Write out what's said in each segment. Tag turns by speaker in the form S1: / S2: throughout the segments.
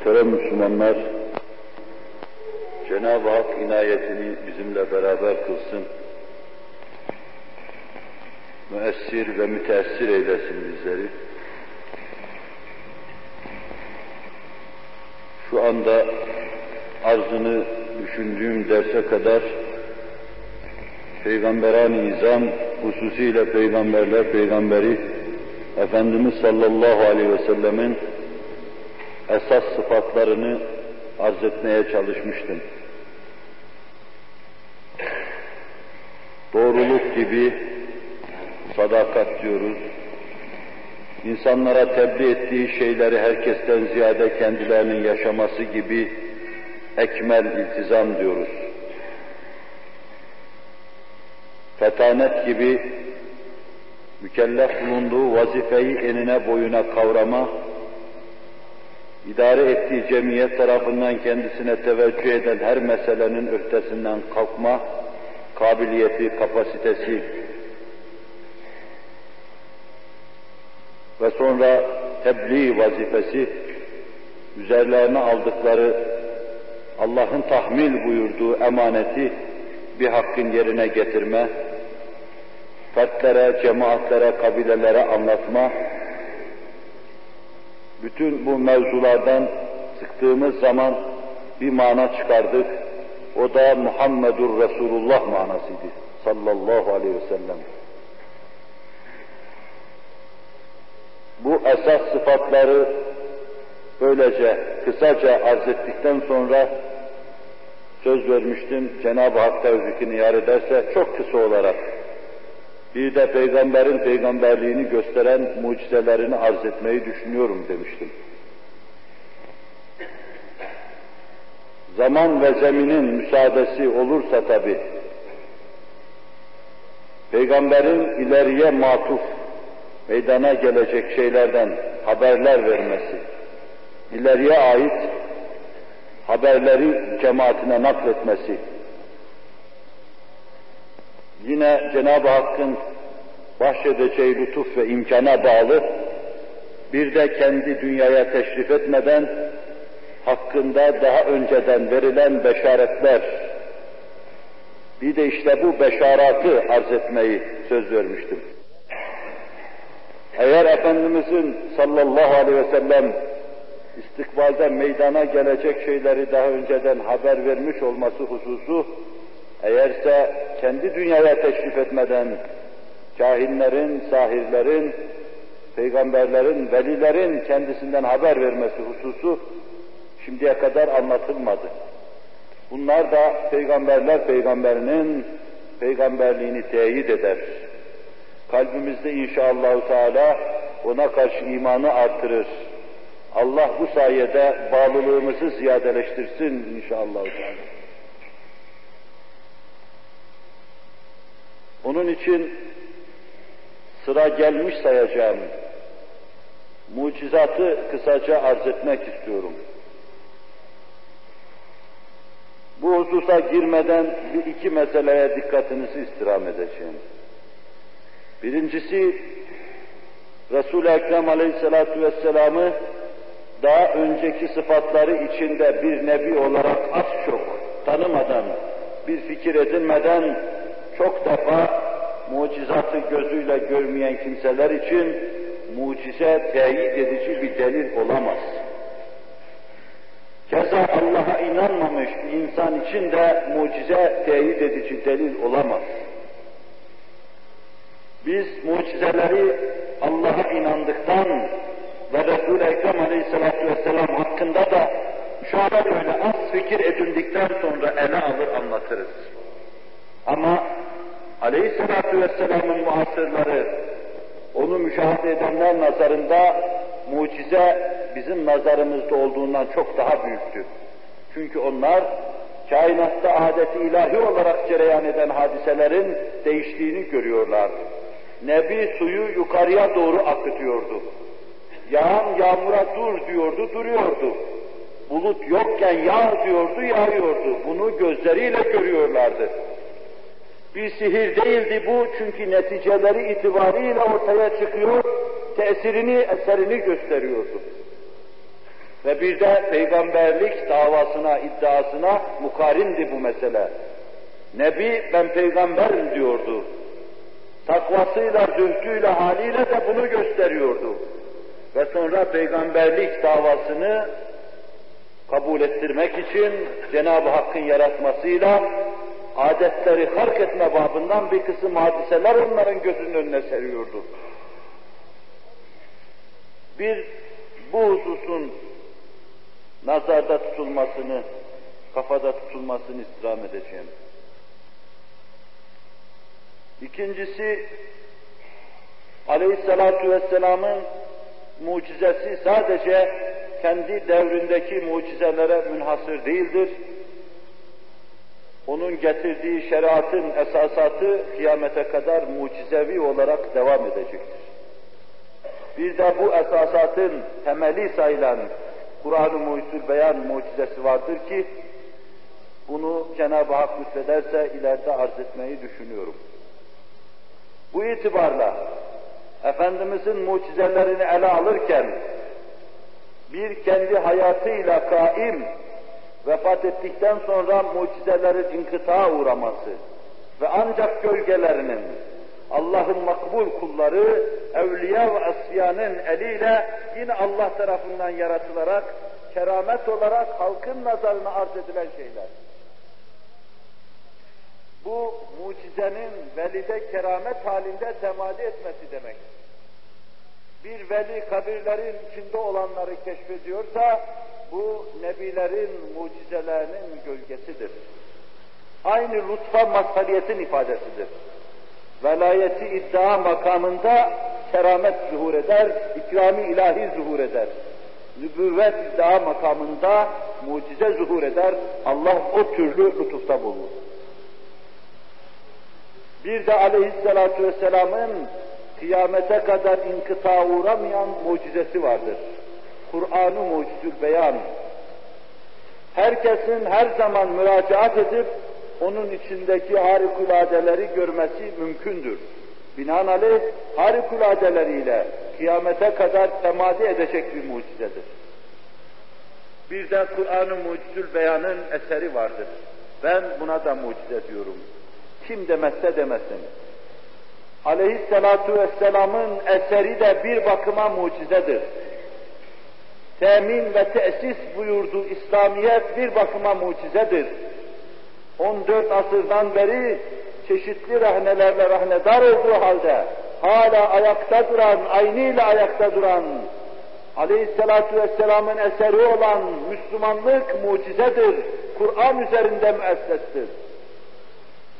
S1: Muhterem Müslümanlar, Cenab-ı Hak inayetini bizimle beraber kılsın. Müessir ve müteessir eylesin bizleri. Şu anda arzını düşündüğüm derse kadar Peygamberan-ı İzam, hususiyle Peygamberler Peygamberi Efendimiz sallallahu aleyhi ve sellemin esas sıfatlarını arz etmeye çalışmıştım. Doğruluk gibi sadakat diyoruz. İnsanlara tebliğ ettiği şeyleri herkesten ziyade kendilerinin yaşaması gibi ekmel iltizam diyoruz. Fetanet gibi mükellef bulunduğu vazifeyi enine boyuna kavrama, idare ettiği cemiyet tarafından kendisine teveccüh eden her meselenin ötesinden kalkma kabiliyeti, kapasitesi ve sonra tebliğ vazifesi üzerlerine aldıkları Allah'ın tahmil buyurduğu emaneti bir hakkın yerine getirme, fertlere, cemaatlere, kabilelere anlatma, bütün bu mevzulardan sıktığımız zaman bir mana çıkardık. O da Muhammedur Resulullah manasıydı. Sallallahu aleyhi ve sellem. Bu esas sıfatları böylece kısaca arz ettikten sonra söz vermiştim Cenab-ı Hak tevfikini yar ederse çok kısa olarak bir de peygamberin peygamberliğini gösteren mucizelerini arz etmeyi düşünüyorum demiştim. Zaman ve zeminin müsaadesi olursa tabi, peygamberin ileriye matuf, meydana gelecek şeylerden haberler vermesi, ileriye ait haberleri cemaatine nakletmesi, yine Cenab-ı Hakk'ın bahşedeceği lütuf ve imkana bağlı, bir de kendi dünyaya teşrif etmeden, hakkında daha önceden verilen beşaretler, bir de işte bu beşaratı arz etmeyi söz vermiştim. Eğer Efendimizin sallallahu aleyhi ve sellem istikbalde meydana gelecek şeyleri daha önceden haber vermiş olması hususu, eğerse kendi dünyaya teşrif etmeden kahinlerin, sahirlerin, peygamberlerin, velilerin kendisinden haber vermesi hususu şimdiye kadar anlatılmadı. Bunlar da peygamberler peygamberinin peygamberliğini teyit eder. Kalbimizde inşallah Teala ona karşı imanı artırır. Allah bu sayede bağlılığımızı ziyadeleştirsin inşallah Teala. Onun için sıra gelmiş sayacağım mucizatı kısaca arz etmek istiyorum. Bu hususa girmeden bir iki meseleye dikkatinizi istirham edeceğim. Birincisi, Resul-i Ekrem Aleyhisselatü Vesselam'ı daha önceki sıfatları içinde bir nebi olarak az çok tanımadan, bir fikir edinmeden çok defa mucizatı gözüyle görmeyen kimseler için mucize teyit edici bir delil olamaz. Keza Allah'a inanmamış bir insan için de mucize teyit edici delil olamaz. Biz mucizeleri Allah'a inandıktan ve Resul-i Ekrem Aleyhisselatü Vesselam hakkında da şöyle böyle az fikir edindikten sonra ele alır anlatırız. Ama Aleyhisselatü Vesselam'ın muasırları, onu müşahede edenler nazarında mucize bizim nazarımızda olduğundan çok daha büyüktü. Çünkü onlar kainatta adeti ilahi olarak cereyan eden hadiselerin değiştiğini görüyorlardı. Nebi suyu yukarıya doğru akıtıyordu. Yağan yağmura dur diyordu, duruyordu. Bulut yokken yağ diyordu, yağıyordu. Bunu gözleriyle görüyorlardı. Bir sihir değildi bu çünkü neticeleri itibariyle ortaya çıkıyor, tesirini, eserini gösteriyordu. Ve bir de peygamberlik davasına, iddiasına mukarindi bu mesele. Nebi ben peygamberim diyordu. Takvasıyla, zühdüyle, haliyle de bunu gösteriyordu. Ve sonra peygamberlik davasını kabul ettirmek için Cenab-ı Hakk'ın yaratmasıyla adetleri hark etme babından bir kısım hadiseler onların gözünün önüne seriyordu. Bir bu hususun nazarda tutulmasını, kafada tutulmasını istirham edeceğim. İkincisi, Aleyhisselatü Vesselam'ın mucizesi sadece kendi devrindeki mucizelere münhasır değildir. Onun getirdiği şeriatın esasatı kıyamete kadar mucizevi olarak devam edecektir. Bir de bu esasatın temeli sayılan Kur'an-ı Muhyüzül Beyan mucizesi vardır ki, bunu Cenab-ı Hak lütfederse ileride arz etmeyi düşünüyorum. Bu itibarla Efendimizin mucizelerini ele alırken bir kendi hayatıyla kaim vefat ettikten sonra mucizelerin inkıta uğraması ve ancak gölgelerinin Allah'ın makbul kulları evliya ve asfiyanın eliyle yine Allah tarafından yaratılarak keramet olarak halkın nazarına arz edilen şeyler. Bu mucizenin velide keramet halinde temadi etmesi demek. Bir veli kabirlerin içinde olanları keşfediyorsa bu nebilerin mucizelerinin gölgesidir. Aynı lütfa mazhariyetin ifadesidir. Velayeti iddia makamında keramet zuhur eder, ikrami ilahi zuhur eder. Nübüvvet iddia makamında mucize zuhur eder, Allah o türlü lütufta bulunur. Bir de aleyhissalatu vesselamın kıyamete kadar inkıta uğramayan mucizesi vardır. Kur'an-ı Mucizül Beyan. Herkesin her zaman müracaat edip onun içindeki harikuladeleri görmesi mümkündür. Binaenaleyh harikuladeleriyle kıyamete kadar temadi edecek bir mucizedir. Bir de Kur'an-ı Mucizül Beyan'ın eseri vardır. Ben buna da mucize diyorum. Kim demezse demesin. Aleyhisselatu vesselamın eseri de bir bakıma mucizedir. Temin ve tesis buyurduğu İslamiyet bir bakıma mucizedir. 14 asırdan beri çeşitli rahnelerle rahnedar olduğu halde hala ayakta duran, aynıyla ayakta duran, Aleyhisselatü Vesselam'ın eseri olan Müslümanlık mucizedir. Kur'an üzerinde müessestir.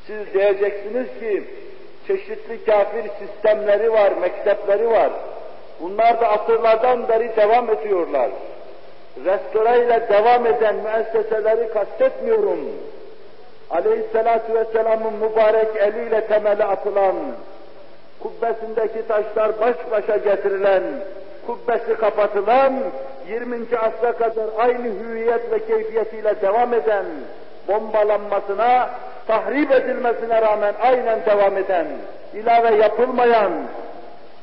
S1: Siz diyeceksiniz ki çeşitli kafir sistemleri var, mektepleri var. Bunlar da asırlardan beri devam ediyorlar. Restoreyle devam eden müesseseleri kastetmiyorum. Aleyhisselatü Vesselam'ın mübarek eliyle temeli atılan, kubbesindeki taşlar baş başa getirilen, kubbesi kapatılan, 20. asra kadar aynı hüviyet ve keyfiyetiyle devam eden, bombalanmasına, tahrip edilmesine rağmen aynen devam eden, ilave yapılmayan,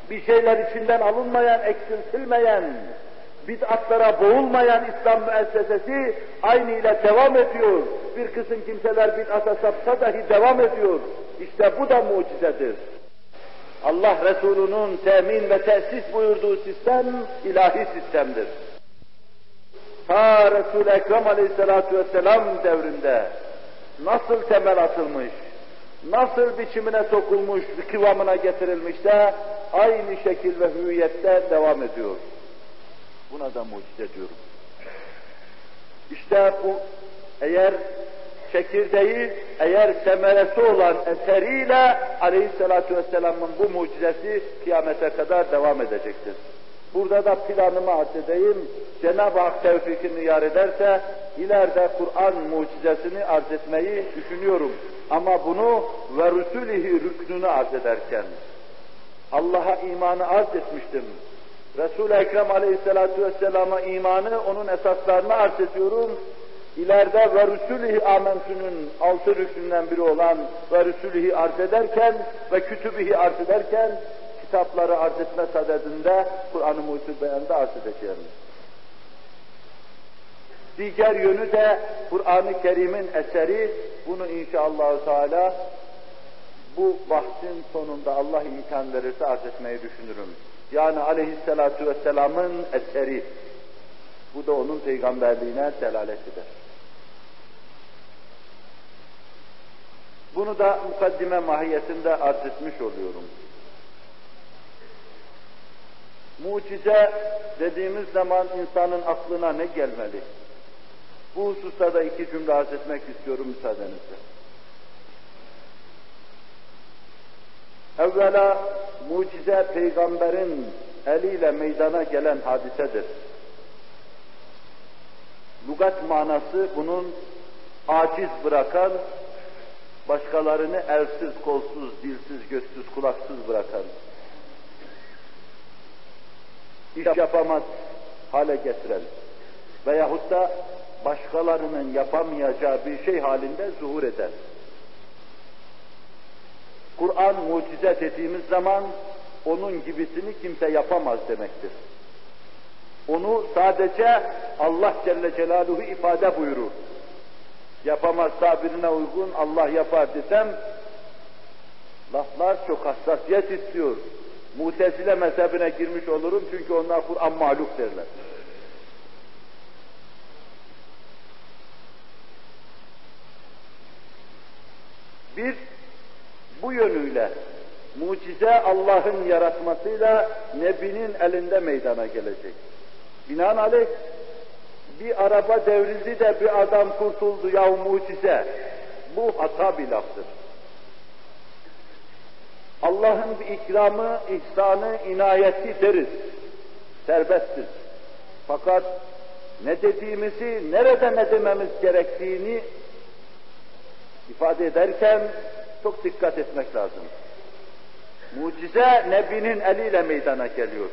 S1: bir şeyler içinden alınmayan, eksiltilmeyen, bid'atlara boğulmayan İslam müessesesi aynı ile devam ediyor. Bir kısım kimseler bid'ata sapsa dahi devam ediyor. İşte bu da mucizedir. Allah Resulü'nün temin ve tesis buyurduğu sistem ilahi sistemdir. Ta Resul-i Ekrem Aleyhisselatü Vesselam devrinde nasıl temel atılmış, nasıl biçimine sokulmuş, kıvamına getirilmişse aynı şekil ve hüviyette devam ediyor. Buna da mucize diyorum. İşte bu eğer çekirdeği, eğer semeresi olan eseriyle aleyhissalatü vesselamın bu mucizesi kıyamete kadar devam edecektir. Burada da planımı arz edeyim. Cenab-ı Hak tevfikini yar ederse ileride Kur'an mucizesini arz etmeyi düşünüyorum. Ama bunu ve rüsülihi rüknünü arz ederken Allah'a imanı arz etmiştim. Resul-i Ekrem Aleyhisselatü Vesselam'a imanı, onun esaslarını arz ediyorum. İleride ve Rüsülühi Amentü'nün altı rüknünden biri olan ve Rüsülühi arz ederken ve Kütübihi arz ederken kitapları arz etme sadedinde Kur'an-ı Muhyüzül Beyan'da arz edeceğim.
S2: Diğer yönü de Kur'an-ı Kerim'in eseri. Bunu inşallah Teala bu bahsin sonunda Allah imkan verirse arz etmeyi düşünürüm. Yani aleyhissalatu vesselamın eseri. Bu da onun peygamberliğine delalet eder. Bunu da mukaddime mahiyetinde arz etmiş oluyorum. Mucize dediğimiz zaman insanın aklına ne gelmeli? Bu hususta da iki cümle arz etmek istiyorum müsaadenizle. Evvela mucize peygamberin eliyle meydana gelen hadisedir. Lugat manası bunun aciz bırakan, başkalarını elsiz, kolsuz, dilsiz, gözsüz, kulaksız bırakan, iş yapamaz hale getiren veyahut da başkalarının yapamayacağı bir şey halinde zuhur eden. Kur'an mucize dediğimiz zaman onun gibisini kimse yapamaz demektir. Onu sadece Allah Celle Celaluhu ifade buyurur. Yapamaz tabirine uygun Allah yapar desem, laflar çok hassasiyet istiyor. Mutezile mezhebine girmiş olurum çünkü onlar Kur'an mahluk derler. Bir, bu yönüyle mucize Allah'ın yaratmasıyla Nebi'nin elinde meydana gelecek. Binaenaleyh bir araba devrildi de bir adam kurtuldu ya mucize. Bu hata bir laftır. Allah'ın bir ikramı, ihsanı, inayeti deriz. Serbesttir. Fakat ne dediğimizi, nerede ne dememiz gerektiğini ifade ederken çok dikkat etmek lazım. Mucize Nebi'nin eliyle meydana geliyor.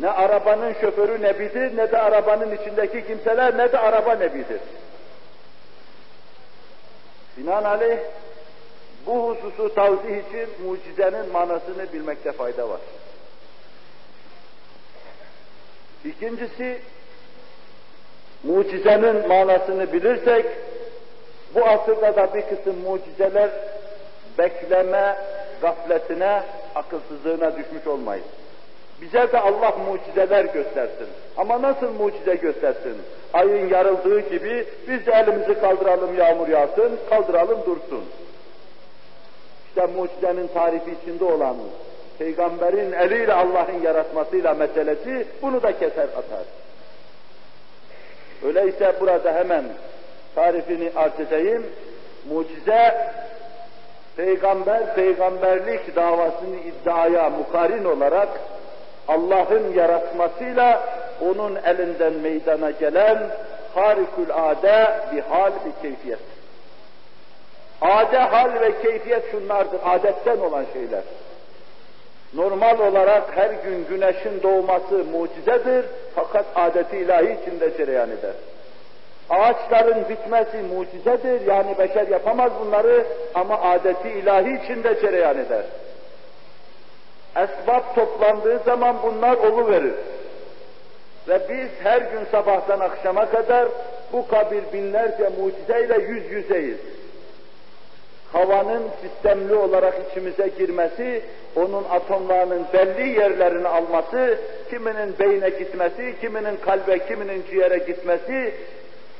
S2: Ne arabanın şoförü Nebidir, ne de arabanın içindeki kimseler, ne de araba Nebidir. Binaenaleyh bu hususu tavzih için mucizenin manasını bilmekte fayda var. İkincisi, mucizenin manasını bilirsek, bu asırda da bir kısım mucizeler bekleme gafletine, akılsızlığına düşmüş olmayız. Bize de Allah mucizeler göstersin. Ama nasıl mucize göstersin? Ayın yarıldığı gibi biz de elimizi kaldıralım yağmur yağsın, kaldıralım dursun. İşte mucizenin tarifi içinde olan peygamberin eliyle Allah'ın yaratmasıyla meselesi bunu da keser atar. Öyleyse burada hemen tarifini arz edeyim. Mucize, peygamber, peygamberlik davasını iddiaya mukarin olarak Allah'ın yaratmasıyla onun elinden meydana gelen harikülade bir hal, bir keyfiyet. Ade, hal ve keyfiyet şunlardır, adetten olan şeyler. Normal olarak her gün güneşin doğması mucizedir, fakat adeti ilahi içinde cereyan eder. Ağaçların bitmesi mucizedir, yani beşer yapamaz bunları ama adeti ilahi içinde cereyan eder. Esbab toplandığı zaman bunlar verir. Ve biz her gün sabahtan akşama kadar bu kabir binlerce mucizeyle yüz yüzeyiz. Havanın sistemli olarak içimize girmesi, onun atomlarının belli yerlerini alması, kiminin beyne gitmesi, kiminin kalbe, kiminin ciğere gitmesi,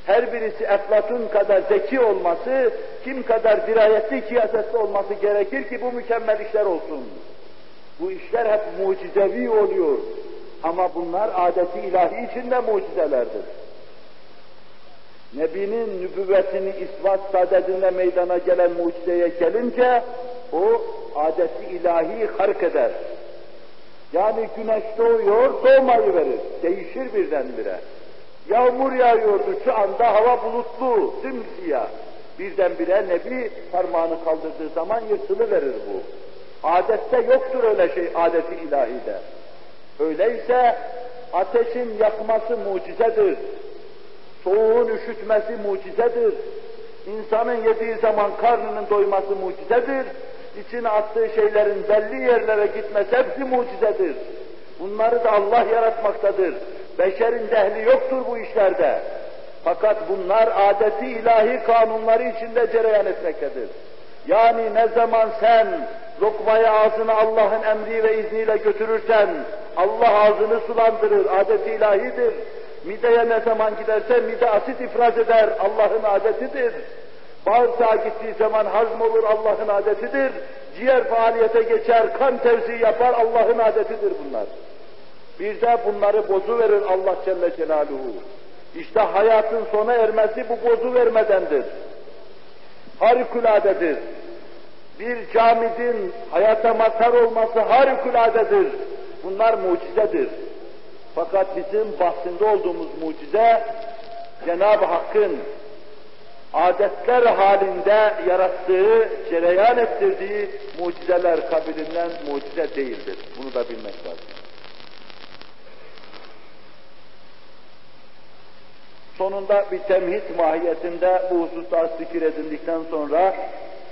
S2: her birisi Eflatun kadar zeki olması, kim kadar dirayetli, kiyasetli olması gerekir ki bu mükemmel işler olsun. Bu işler hep mucizevi oluyor. Ama bunlar adeti ilahi içinde mucizelerdir. Nebinin nübüvvetini ispat sadedinde meydana gelen mucizeye gelince o adeti ilahi hark eder. Yani güneş doğuyor, doğmayı verir. Değişir birdenbire. Yağmur yağıyordu şu anda hava bulutlu, simsiyah. Birdenbire Nebi parmağını kaldırdığı zaman yırtılıverir bu. Adette yoktur öyle şey adeti ilahide. Öyleyse ateşin yakması mucizedir. Soğuğun üşütmesi mucizedir. İnsanın yediği zaman karnının doyması mucizedir. İçine attığı şeylerin belli yerlere gitmesi hepsi mucizedir. Bunları da Allah yaratmaktadır. Beşerin dehli yoktur bu işlerde. Fakat bunlar adeti ilahi kanunları içinde cereyan etmektedir. Yani ne zaman sen lokmayı ağzına Allah'ın emri ve izniyle götürürsen Allah ağzını sulandırır, adeti ilahidir. Mideye ne zaman giderse mide asit ifraz eder, Allah'ın adetidir. Bağırsağa gittiği zaman hazm olur, Allah'ın adetidir. Ciğer faaliyete geçer, kan tevzi yapar, Allah'ın adetidir bunlar. Bir de bunları bozu verir Allah Celle Celaluhu. İşte hayatın sona ermesi bu bozu vermedendir. Harikuladedir. Bir camidin hayata mazhar olması harikuladedir. Bunlar mucizedir. Fakat bizim bahsinde olduğumuz mucize Cenab-ı Hakk'ın adetler halinde yarattığı, cereyan ettirdiği mucizeler kabilinden mucize değildir. Bunu da bilmek lazım. Sonunda bir temhid mahiyetinde bu hususta fikir edindikten sonra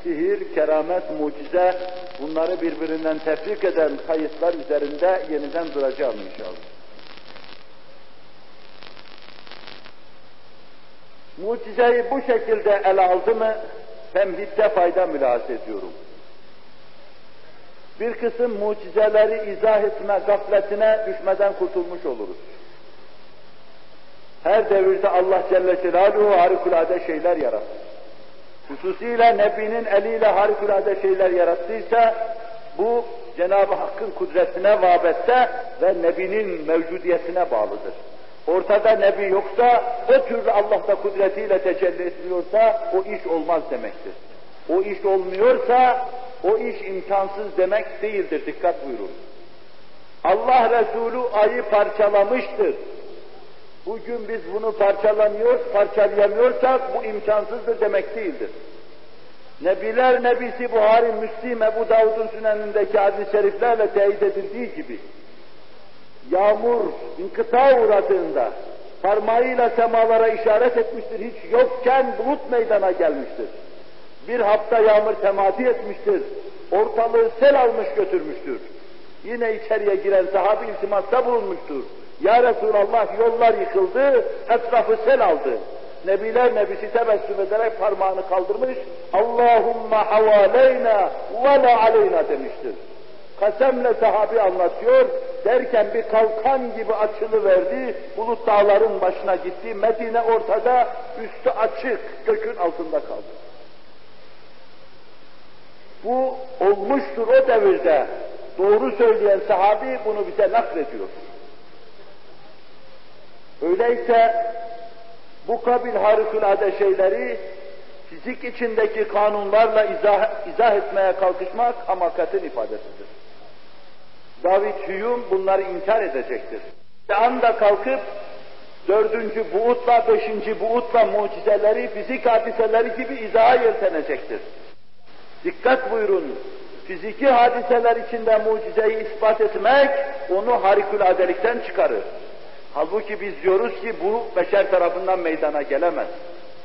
S2: sihir, keramet, mucize bunları birbirinden tefrik eden kayıtlar üzerinde yeniden duracağım inşallah. Mucizeyi bu şekilde ele aldı mı temhitte fayda mülahaz ediyorum. Bir kısım mucizeleri izah etme gafletine düşmeden kurtulmuş oluruz. Her devirde Allah Celle Celaluhu harikulade şeyler yarattı. Hususiyle Nebi'nin eliyle harikulade şeyler yarattıysa bu Cenab-ı Hakk'ın kudretine vabette ve Nebi'nin mevcudiyetine bağlıdır. Ortada Nebi yoksa, o türlü Allah da kudretiyle tecelli etmiyorsa o iş olmaz demektir. O iş olmuyorsa o iş imkansız demek değildir. Dikkat buyurun. Allah Resulü ayı parçalamıştır. Bugün biz bunu parçalamıyor, parçalayamıyorsak bu imkansızdır demek değildir. Nebiler Nebisi Buhari, Müslim, Ebu Davud'un sünenindeki hadis-i şeriflerle teyit edildiği gibi yağmur inkıta uğradığında parmağıyla semalara işaret etmiştir. Hiç yokken bulut meydana gelmiştir. Bir hafta yağmur temadi etmiştir. Ortalığı sel almış götürmüştür. Yine içeriye giren sahabi iltimatta bulunmuştur. Ya Resulallah yollar yıkıldı, etrafı sel aldı. Nebiler nebisi tebessüm ederek parmağını kaldırmış, Allahumma havaleyna ve la aleyna demiştir. Kasemle sahabi anlatıyor, derken bir kalkan gibi açılıverdi, bulut dağların başına gitti, Medine ortada, üstü açık, gökün altında kaldı. Bu olmuştur o devirde. Doğru söyleyen sahabi bunu bize naklediyor. Öyleyse bu kabil harikulade şeyleri fizik içindeki kanunlarla izah, izah etmeye kalkışmak hamakatin ifadesidir. David Hume bunları inkar edecektir. Bir anda kalkıp dördüncü buğutla, beşinci buğutla mucizeleri, fizik hadiseleri gibi izaha yeltenecektir. Dikkat buyurun, fiziki hadiseler içinde mucizeyi ispat etmek, onu harikuladelikten çıkarır. Halbuki biz diyoruz ki bu beşer tarafından meydana gelemez.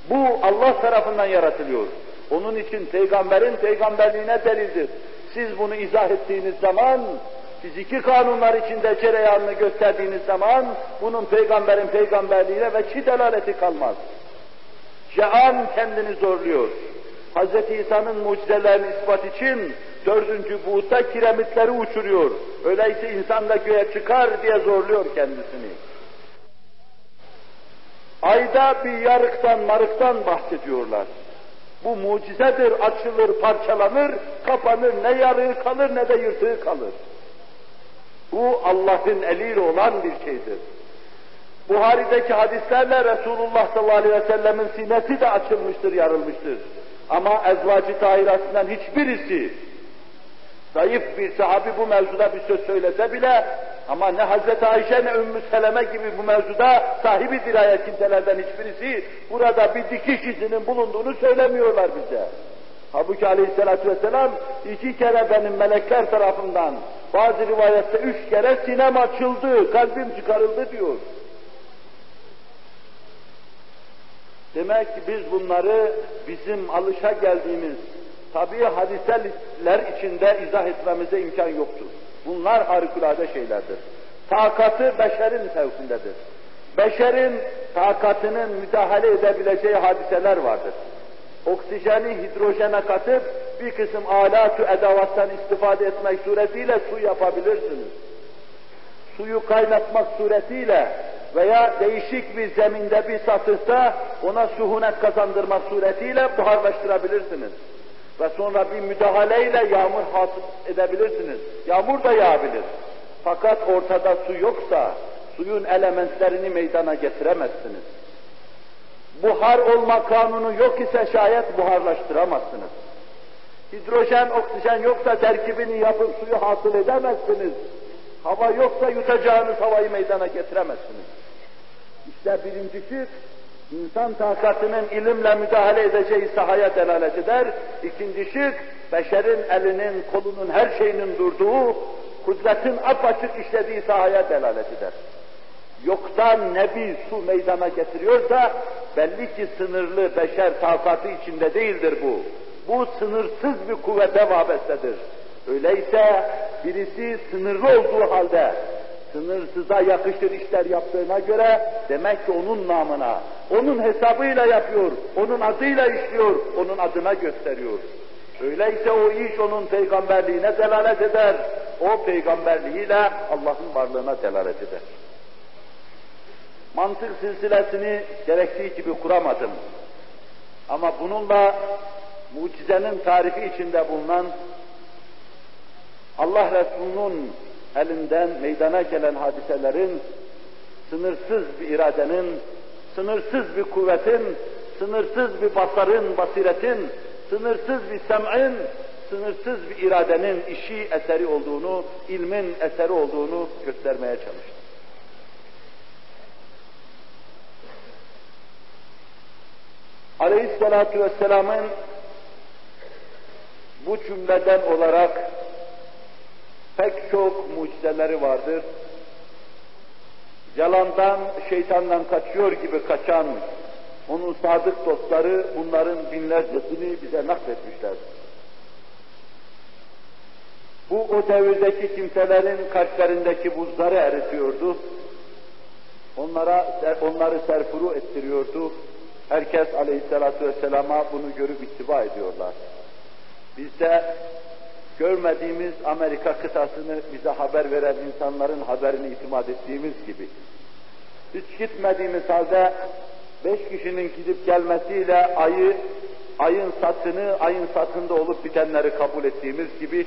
S2: Bu Allah tarafından yaratılıyor. Onun için peygamberin peygamberliğine delildir. Siz bunu izah ettiğiniz zaman, fiziki kanunlar içinde cereyanını gösterdiğiniz zaman, bunun peygamberin peygamberliğine ve çi delaleti kalmaz. Cehan kendini zorluyor. Hz. İsa'nın mucizelerini ispat için dördüncü buğutta kiremitleri uçuruyor. Öyleyse insan da göğe çıkar diye zorluyor kendisini. Ayda bir yarıktan marıktan bahsediyorlar. Bu mucizedir, açılır, parçalanır, kapanır, ne yarığı kalır ne de yırtığı kalır. Bu Allah'ın eliyle olan bir şeydir. Buhari'deki hadislerle Resulullah sallallahu aleyhi ve sellemin sineti de açılmıştır, yarılmıştır. Ama ezvacı tahirasından hiçbirisi, zayıf bir sahabi bu mevzuda bir söz söylese bile, ama ne Hazreti Ayşe ne Ümmü Seleme gibi bu mevzuda sahibi dirayet kimselerden hiçbirisi burada bir dikiş izinin bulunduğunu söylemiyorlar bize. Halbuki aleyhissalatü vesselam iki kere benim melekler tarafından, bazı rivayette üç kere sinem açıldı, kalbim çıkarıldı diyor. Demek ki biz bunları bizim alışa geldiğimiz tabi hadiseler içinde izah etmemize imkan yoktur. Bunlar harikulade şeylerdir. Takatı beşerin fevkindedir. beşerin takatının müdahale edebileceği hadiseler vardır. Oksijeni hidrojene katıp bir kısım alatu edavattan istifade etmek suretiyle su yapabilirsiniz. Suyu kaynatmak suretiyle veya değişik bir zeminde bir satıhta ona suhunet kazandırmak suretiyle buharlaştırabilirsiniz. Ve sonra bir müdahaleyle yağmur hasıl edebilirsiniz. Yağmur da yağabilir. Fakat ortada su yoksa suyun elementlerini meydana getiremezsiniz. Buhar olma kanunu yok ise şayet buharlaştıramazsınız. Hidrojen, oksijen yoksa terkibini yapıp suyu hasıl edemezsiniz. Hava yoksa yutacağınız havayı meydana getiremezsiniz. İşte birinci şık, insan takatının ilimle müdahale edeceği sahaya delalet eder. İkinci şık, beşerin elinin, kolunun, her şeyinin durduğu, kudretin apaçık işlediği sahaya delalet eder. Yoktan nebi su meydana getiriyorsa, belli ki sınırlı beşer takatı içinde değildir bu. Bu sınırsız bir kuvvete vabestedir. Öyleyse birisi sınırlı olduğu halde sınırsıza yakışır işler yaptığına göre demek ki onun namına, onun hesabıyla yapıyor, onun adıyla işliyor, onun adına gösteriyor. Öyleyse o iş onun peygamberliğine delalet eder. O peygamberliğiyle Allah'ın varlığına delalet eder. Mantık silsilesini gerektiği gibi kuramadım. Ama bununla mucizenin tarifi içinde bulunan Allah Resulü'nün elinden meydana gelen hadiselerin sınırsız bir iradenin, sınırsız bir kuvvetin, sınırsız bir basarın, basiretin, sınırsız bir sem'in, sınırsız bir iradenin işi eseri olduğunu, ilmin eseri olduğunu göstermeye çalıştım. Aleyhissalatu vesselamın bu cümleden olarak pek çok mucizeleri vardır. Yalandan, şeytandan kaçıyor gibi kaçan onun sadık dostları bunların binlercesini bize nakletmişler. Bu o devirdeki kimselerin kalplerindeki buzları eritiyordu. Onlara onları serfuru ettiriyordu. Herkes aleyhissalatu vesselama bunu görüp ittiba ediyorlar. Biz de görmediğimiz Amerika kıtasını bize haber veren insanların haberini itimat ettiğimiz gibi, hiç gitmediğimiz halde beş kişinin gidip gelmesiyle ayı, ayın satını, ayın satında olup bitenleri kabul ettiğimiz gibi,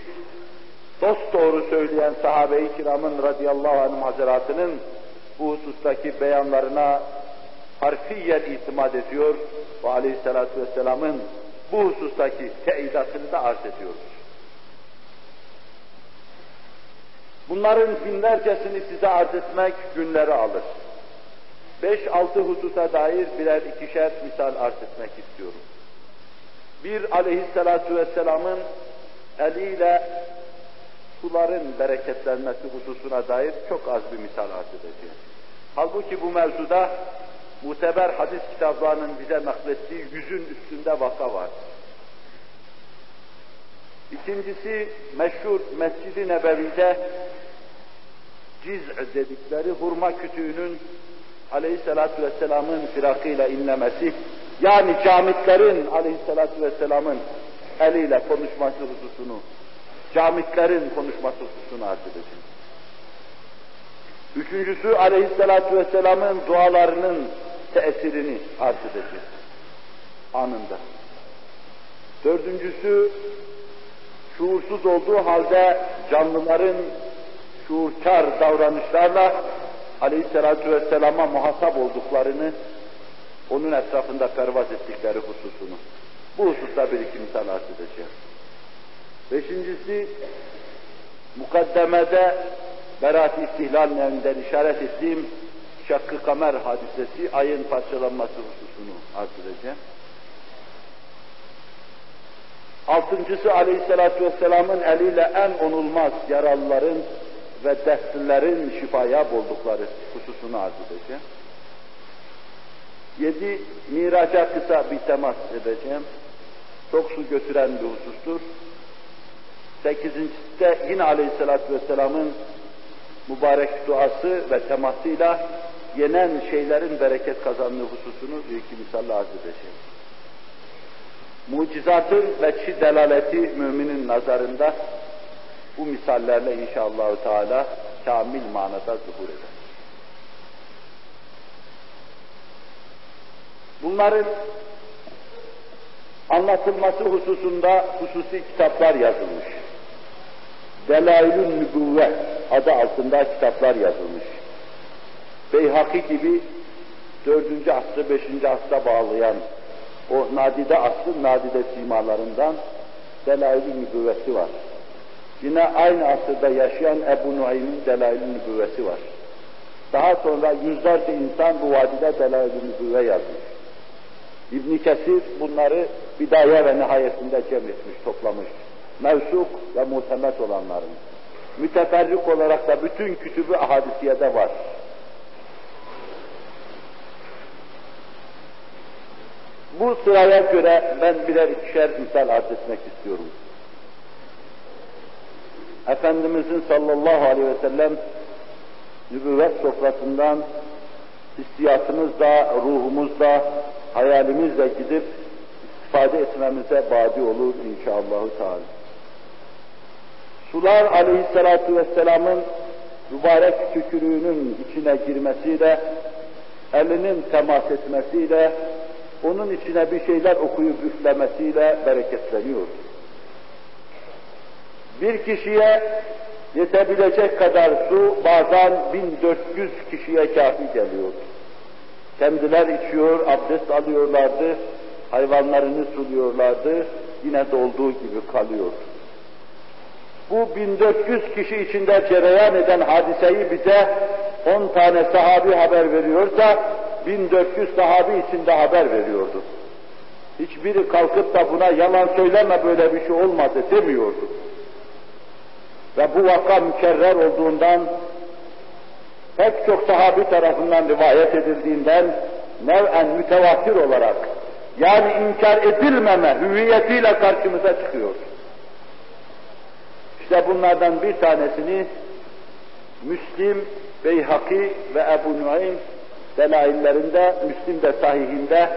S2: dost doğru söyleyen sahabe-i kiramın radıyallahu anh hazaratının bu husustaki beyanlarına harfiyen itimat ediyor ve aleyhissalatü vesselamın bu husustaki teyidatını da arz ediyoruz. Bunların binlercesini size arz etmek günleri alır. Beş altı hususa dair birer ikişer misal arz etmek istiyorum. Bir aleyhissalatu vesselamın eliyle suların bereketlenmesi hususuna dair çok az bir misal arz edeceğim. Halbuki bu mevzuda muteber hadis kitaplarının bize naklettiği yüzün üstünde vaka var. İkincisi meşhur Mescid-i Nebevi'de ciz dedikleri hurma kütüğünün aleyhissalatu vesselamın firakıyla inlemesi, yani camitlerin aleyhissalatu vesselamın eliyle konuşması hususunu, camitlerin konuşması hususunu arz edeceğim. Üçüncüsü aleyhissalatu vesselamın dualarının tesirini arz edeceğim. Anında. Dördüncüsü şuursuz olduğu halde canlıların şuurkar davranışlarla aleyhissalatu vesselama muhatap olduklarını, onun etrafında pervaz ettikleri hususunu. Bu hususta bir iki misal arz edeceğim. Beşincisi, mukaddemede berat-ı istihlal nevinden işaret ettiğim şakkı kamer hadisesi, ayın parçalanması hususunu arz edeceğim. Altıncısı aleyhissalatü vesselamın eliyle en onulmaz yaralıların ve dertlilerin şifaya oldukları hususunu arz edeceğim. Yedi, miraca kısa bir temas edeceğim. Çok su götüren bir husustur. Sekizincisi de yine aleyhissalatü vesselamın mübarek duası ve temasıyla yenen şeylerin bereket kazandığı hususunu bir iki misalle arz edeceğim. Mucizatın veçhi delaleti müminin nazarında bu misallerle inşallah Teala kamil manada zuhur eder. Bunların anlatılması hususunda hususi kitaplar yazılmış. Delailün Nübüvve adı altında kitaplar yazılmış. Beyhaki gibi 4. asrı 5. asra bağlayan o nadide asrın nadide simalarından Delail-i Nübüvvesi var. Yine aynı asırda yaşayan Ebu Nuaym'in Delail-i Nübüvvesi var. Daha sonra yüzlerce insan bu vadide Delail-i Nübüvve yazmış. İbn Kesir bunları bidaya ve nihayetinde cem etmiş, toplamış. Mevsuk ve muhtemet olanların. Müteferrik olarak da bütün kütübü ahadisiyede var. Bu sıraya göre ben birer ikişer misal arz etmek istiyorum. Efendimizin sallallahu aleyhi ve sellem nübüvvet sofrasından hissiyatımızla, ruhumuzla, hayalimizle gidip istifade etmemize badi olur inşallah. Sular aleyhissalatu vesselamın mübarek tükürüğünün içine girmesiyle, elinin temas etmesiyle, onun içine bir şeyler okuyup üflemesiyle bereketleniyor. Bir kişiye yetebilecek kadar su bazen 1400 kişiye kafi geliyor. Kendiler içiyor, abdest alıyorlardı, hayvanlarını suluyorlardı, yine dolduğu gibi kalıyor. Bu 1400 kişi içinde cereyan eden hadiseyi bize 10 tane sahabi haber veriyorsa 1400 sahabi içinde haber veriyordu. Hiçbiri kalkıp da buna yalan söyleme böyle bir şey olmadı demiyordu. Ve bu vaka mükerrer olduğundan pek çok sahabi tarafından rivayet edildiğinden nev'en mütevatir olarak yani inkar edilmeme hüviyetiyle karşımıza çıkıyor. İşte bunlardan bir tanesini Müslim, Beyhaki ve Ebu Nuaym delaillerinde, Müslim de sahihinde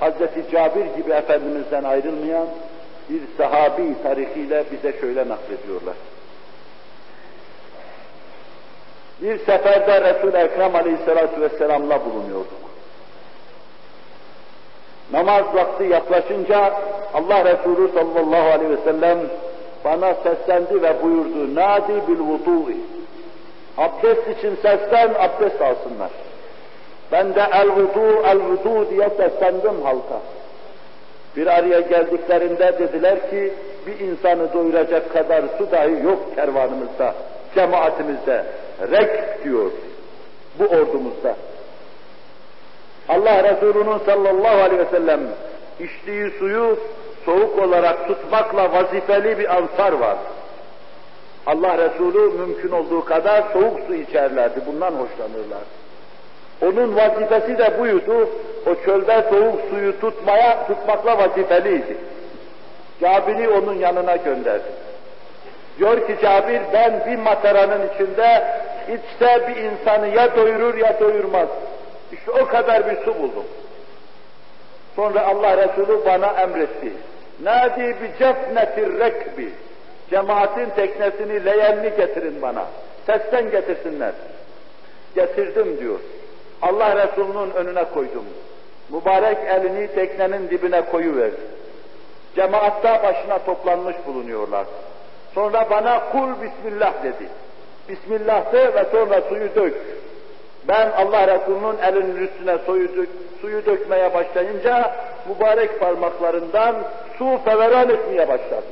S2: Hazreti Cabir gibi Efendimiz'den ayrılmayan bir sahabi tarihiyle bize şöyle naklediyorlar. Bir seferde Resul-i Ekrem Aleyhisselatü Vesselam'la bulunuyorduk. Namaz vakti yaklaşınca Allah Resulü sallallahu aleyhi ve sellem bana seslendi ve buyurdu. Nadi bil vudu'i. Abdest için seslen, abdest alsınlar. Ben de el vudu, el vudu diye seslendim halka. Bir araya geldiklerinde dediler ki, bir insanı doyuracak kadar su dahi yok kervanımızda, cemaatimizde. Rek diyor bu ordumuzda. Allah Resulü'nün sallallahu aleyhi ve sellem içtiği suyu soğuk olarak tutmakla vazifeli bir ansar var. Allah Resulü mümkün olduğu kadar soğuk su içerlerdi, bundan hoşlanırlar. Onun vazifesi de buydu, o çölde soğuk suyu tutmaya, tutmakla vazifeliydi. Cabir'i onun yanına gönderdi. Diyor ki Cabir, ben bir mataranın içinde içse bir insanı ya doyurur ya doyurmaz. İşte o kadar bir su buldum. Sonra Allah Resulü bana emretti. Nadi bi cefnetir rekbi. Cemaatin teknesini, leyenli getirin bana. Sesten getirsinler. Getirdim diyor. Allah Resulü'nün önüne koydum. Mübarek elini teknenin dibine koyuverdi. Cemaatta başına toplanmış bulunuyorlar. Sonra bana kul bismillah dedi. Bismillah de ve sonra suyu dök. Ben Allah Resulü'nün elinin üstüne suyu, dök, suyu dökmeye başlayınca mübarek parmaklarından su feveran etmeye başladı.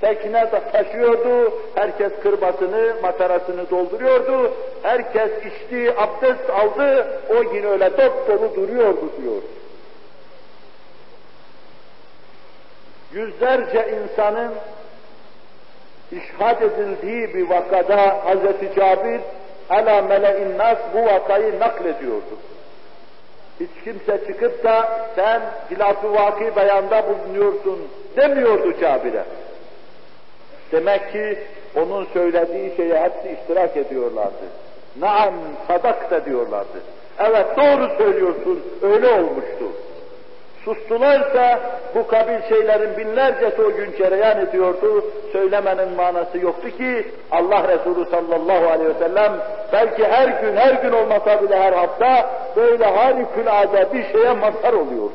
S2: Tekne taşıyordu, herkes kırbasını, matarasını dolduruyordu, herkes içti, abdest aldı, o yine öyle dop dolu duruyordu diyor. Yüzlerce insanın işhad edildiği bir vakada Hz. Cabir ala mele'in nas bu vakayı naklediyordu. Hiç kimse çıkıp da sen hilaf-ı vaki beyanda bulunuyorsun demiyordu Cabir'e. Demek ki onun söylediği şeye hepsi iştirak ediyorlardı. Naam sadakta diyorlardı. Evet doğru söylüyorsun, öyle olmuştu. Sustularsa bu kabil şeylerin binlercesi o gün cereyan ediyordu. Söylemenin manası yoktu ki Allah Resulü sallallahu aleyhi ve sellem belki her gün her gün olmasa bile her hafta böyle harikulade bir şeye mazhar oluyordu.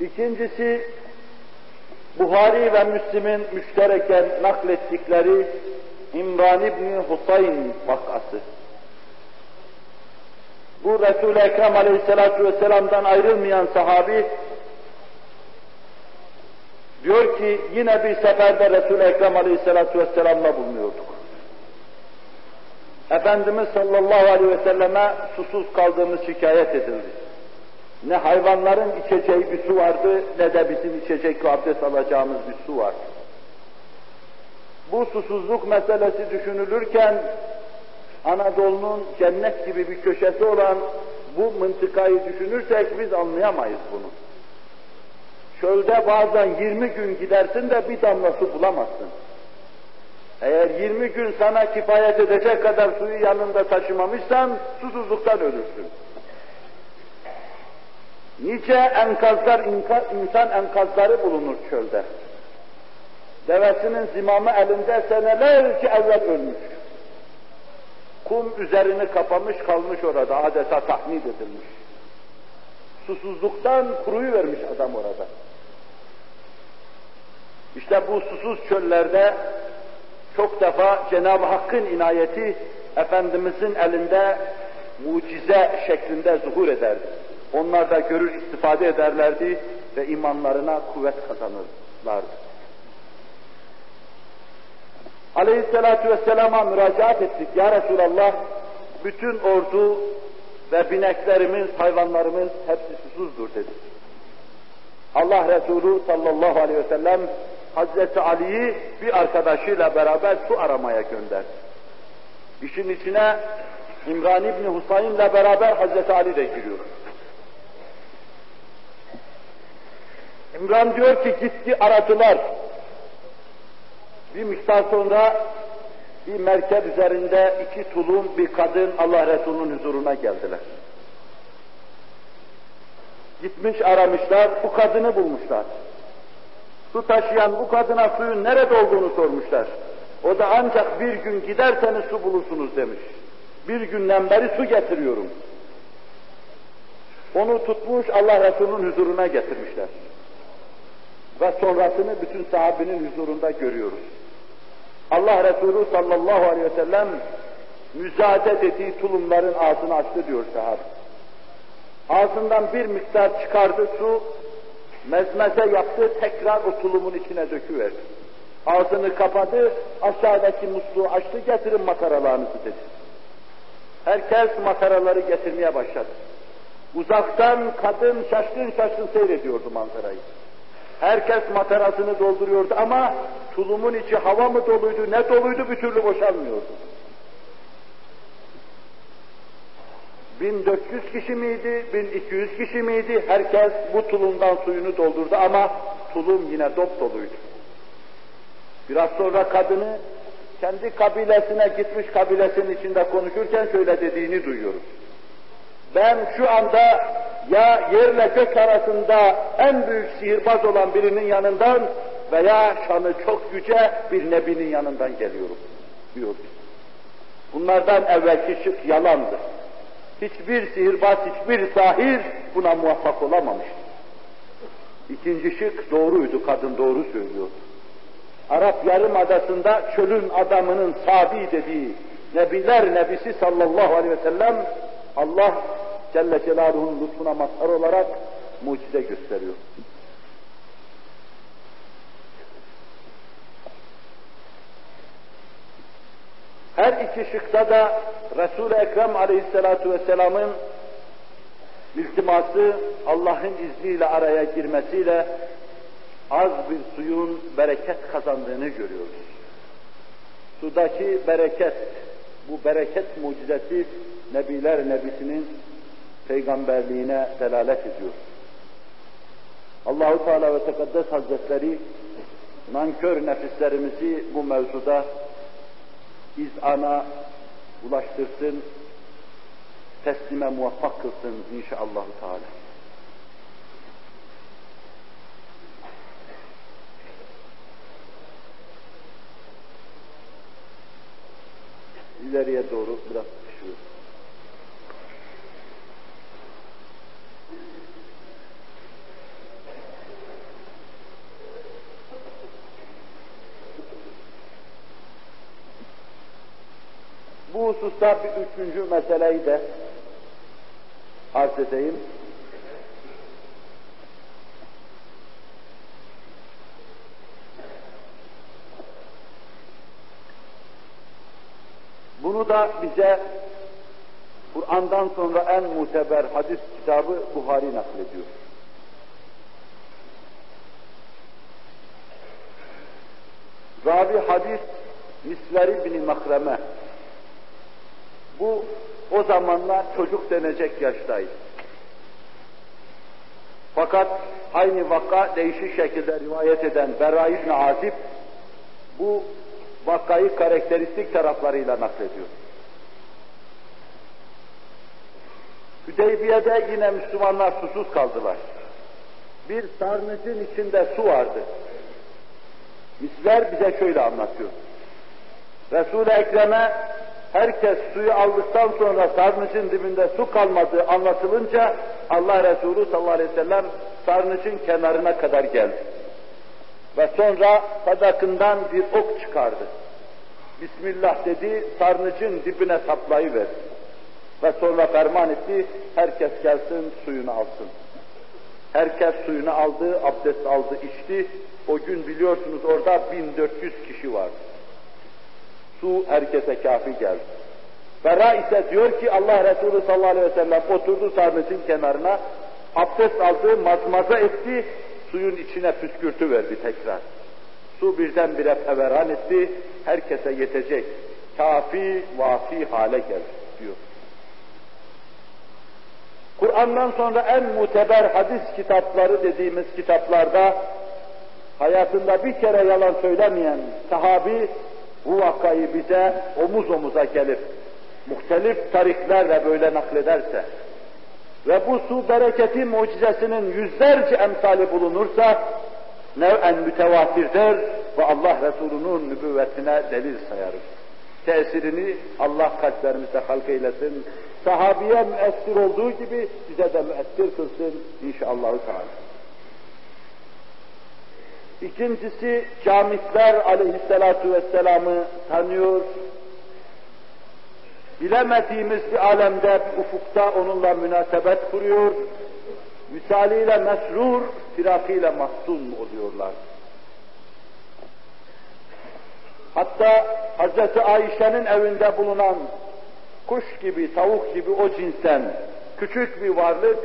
S2: İkincisi Buhari ve Müslim'in müştereken naklettikleri İmran İbni Husayn vakası. Bu Resul-i Ekrem Aleyhisselatü Vesselam'dan ayrılmayan sahabi diyor ki yine bir seferde Resul-i Ekrem Aleyhisselatü Vesselam'la bulunuyorduk. Efendimiz sallallahu aleyhi ve selleme susuz kaldığımız şikayet edildi. Ne hayvanların içeceği bir su vardı, ne de bizim içecek ve abdest alacağımız bir su vardı. Bu susuzluk meselesi düşünülürken Anadolu'nun cennet gibi bir köşesi olan bu mıntıkayı düşünürsek biz anlayamayız bunu. Çölde bazen 20 gün gidersin de bir damla su bulamazsın. Eğer 20 gün sana kifayet edecek kadar suyu yanında taşımamışsan susuzluktan ölürsün. Nice enkazlar, insan enkazları bulunur çölde. Devesinin zimamı elinde senelerce evvel ölmüş. Kum üzerini kapamış kalmış orada, adeta tahmid edilmiş. Susuzluktan kuruyu vermiş adam orada. İşte bu susuz çöllerde çok defa Cenab-ı Hakk'ın inayeti Efendimizin elinde mucize şeklinde zuhur ederdi. Onlar da görür istifade ederlerdi ve imanlarına kuvvet kazanırlardı. Aleyhisselatü Vesselam'a müracaat ettik. Ya Resulallah, bütün ordu ve bineklerimiz, hayvanlarımız hepsi susuzdur dedik. Allah Resulü sallallahu aleyhi ve sellem Hazreti Ali'yi bir arkadaşıyla beraber su aramaya gönderdi. İşin içine İmran İbni Husayn'le beraber Hazreti Ali de giriyor. İmran diyor ki gitti aradılar. Bir miktar sonra bir merkep üzerinde iki tulum bir kadın Allah Resulü'nün huzuruna geldiler. Gitmiş aramışlar, bu kadını bulmuşlar. Su taşıyan bu kadına suyun nerede olduğunu sormuşlar. O da ancak bir gün giderseniz su bulursunuz demiş. Bir günden beri su getiriyorum. Onu tutmuş Allah Resulü'nün huzuruna getirmişler. Ve sonrasını bütün sahabenin huzurunda görüyoruz. Allah Resulü sallallahu aleyhi ve sellem müsaade ettiği tulumların ağzını açtı diyor sahabe. Ağzından bir miktar çıkardı su, mezmeze yaptı, tekrar o tulumun içine döküverdi. Ağzını kapadı, aşağıdaki musluğu açtı, getirin makaralarınızı dedi. Herkes makaraları getirmeye başladı. Uzaktan kadın şaşkın şaşkın seyrediyordu manzarayı. Herkes matarasını dolduruyordu ama tulumun içi hava mı doluydu, ne doluydu bir türlü boşalmıyordu. 1400 kişi miydi, 1200 kişi miydi? Herkes bu tulumdan suyunu doldurdu ama tulum yine dop doluydu. Biraz sonra kadını kendi kabilesine gitmiş kabilesinin içinde konuşurken şöyle dediğini duyuyoruz. Ben şu anda ya yerle gök arasında en büyük sihirbaz olan birinin yanından veya şanı çok yüce bir nebinin yanından geliyorum diyor. Bunlardan evvelki şık yalandı. Hiçbir sihirbaz, hiçbir sahir buna muvaffak olamamış. İkinci şık doğruydu, kadın doğru söylüyordu. Arap Yarımadası'nda çölün adamının Sabi dediği Nebiler Nebisi sallallahu aleyhi ve sellem Allah Celle Celaluhu'nun lütfuna mazhar olarak mucize gösteriyor. Her iki şıkta da Resul-i Ekrem aleyhissalatu vesselamın iltiması Allah'ın izniyle araya girmesiyle az bir suyun bereket kazandığını görüyoruz. Sudaki bereket, bu bereket mucizesi Nebiler Nebisi'nin peygamberliğine delalet ediyor. Allahu Teala ve Tekaddes Hazretleri nankör nefislerimizi bu mevzuda izana ulaştırsın, teslime muvaffak kılsın inşallah Teala. İleriye doğru biraz Bu hususta bir üçüncü meseleyi de arz edeyim. Bunu da bize Kur'an'dan sonra en muteber hadis kitabı Buhari naklediyor. Ravi hadis Misveri bin Makreme. Bu o zamanlar çocuk denecek yaştaydı. Fakat aynı vaka değişik şekilde rivayet eden Berra İbni Azib bu vakayı karakteristik taraflarıyla naklediyor. Hüdeybiye'de yine Müslümanlar susuz kaldılar. Bir sarnıcın içinde su vardı. Misler bize şöyle anlatıyor. Resul-i Ekrem'e herkes suyu aldıktan sonra sarnıcın dibinde su kalmadığı anlatılınca Allah Resulü sallallahu aleyhi ve sellem sarnıcın kenarına kadar geldi. Ve sonra sadakından bir ok çıkardı. Bismillah dedi, sarnıcın dibine saplayıverdi. Ve sonra ferman etti, herkes gelsin suyunu alsın. Herkes suyunu aldı, abdest aldı, içti. O gün biliyorsunuz orada 1400 kişi vardı. Su herkese kafi geldi. Berra ise diyor ki Allah Resulü sallallahu aleyhi ve sellem oturdu sarnıcın kenarına, abdest aldı, mazmaza etti, suyun içine püskürtü verdi tekrar. Su birdenbire feveran etti, herkese yetecek, kafi, vafi hale geldi diyor. Kur'an'dan sonra en muteber hadis kitapları dediğimiz kitaplarda hayatında bir kere yalan söylemeyen sahabi bu vakayı bize omuz omuza gelip muhtelif tariklerle böyle naklederse ve bu su bereketi mucizesinin yüzlerce emsali bulunursa nev'en mütevatirdir ve Allah Resulü'nün nübüvvetine delil sayarız. Tesirini Allah kalplerimizde halk eylesin. Sahabiye müessir olduğu gibi bize de müessir kılsın inşallah. Teala. İkincisi camitler aleyhissalatu vesselam'ı tanıyor. Bilemediğimiz bir alemde, ufukta onunla münasebet kuruyor. Misaliyle mesrur, firakıyla mahzun oluyorlar. Hatta Hz. Ayşe'nin evinde bulunan kuş gibi, tavuk gibi o cinsten küçük bir varlık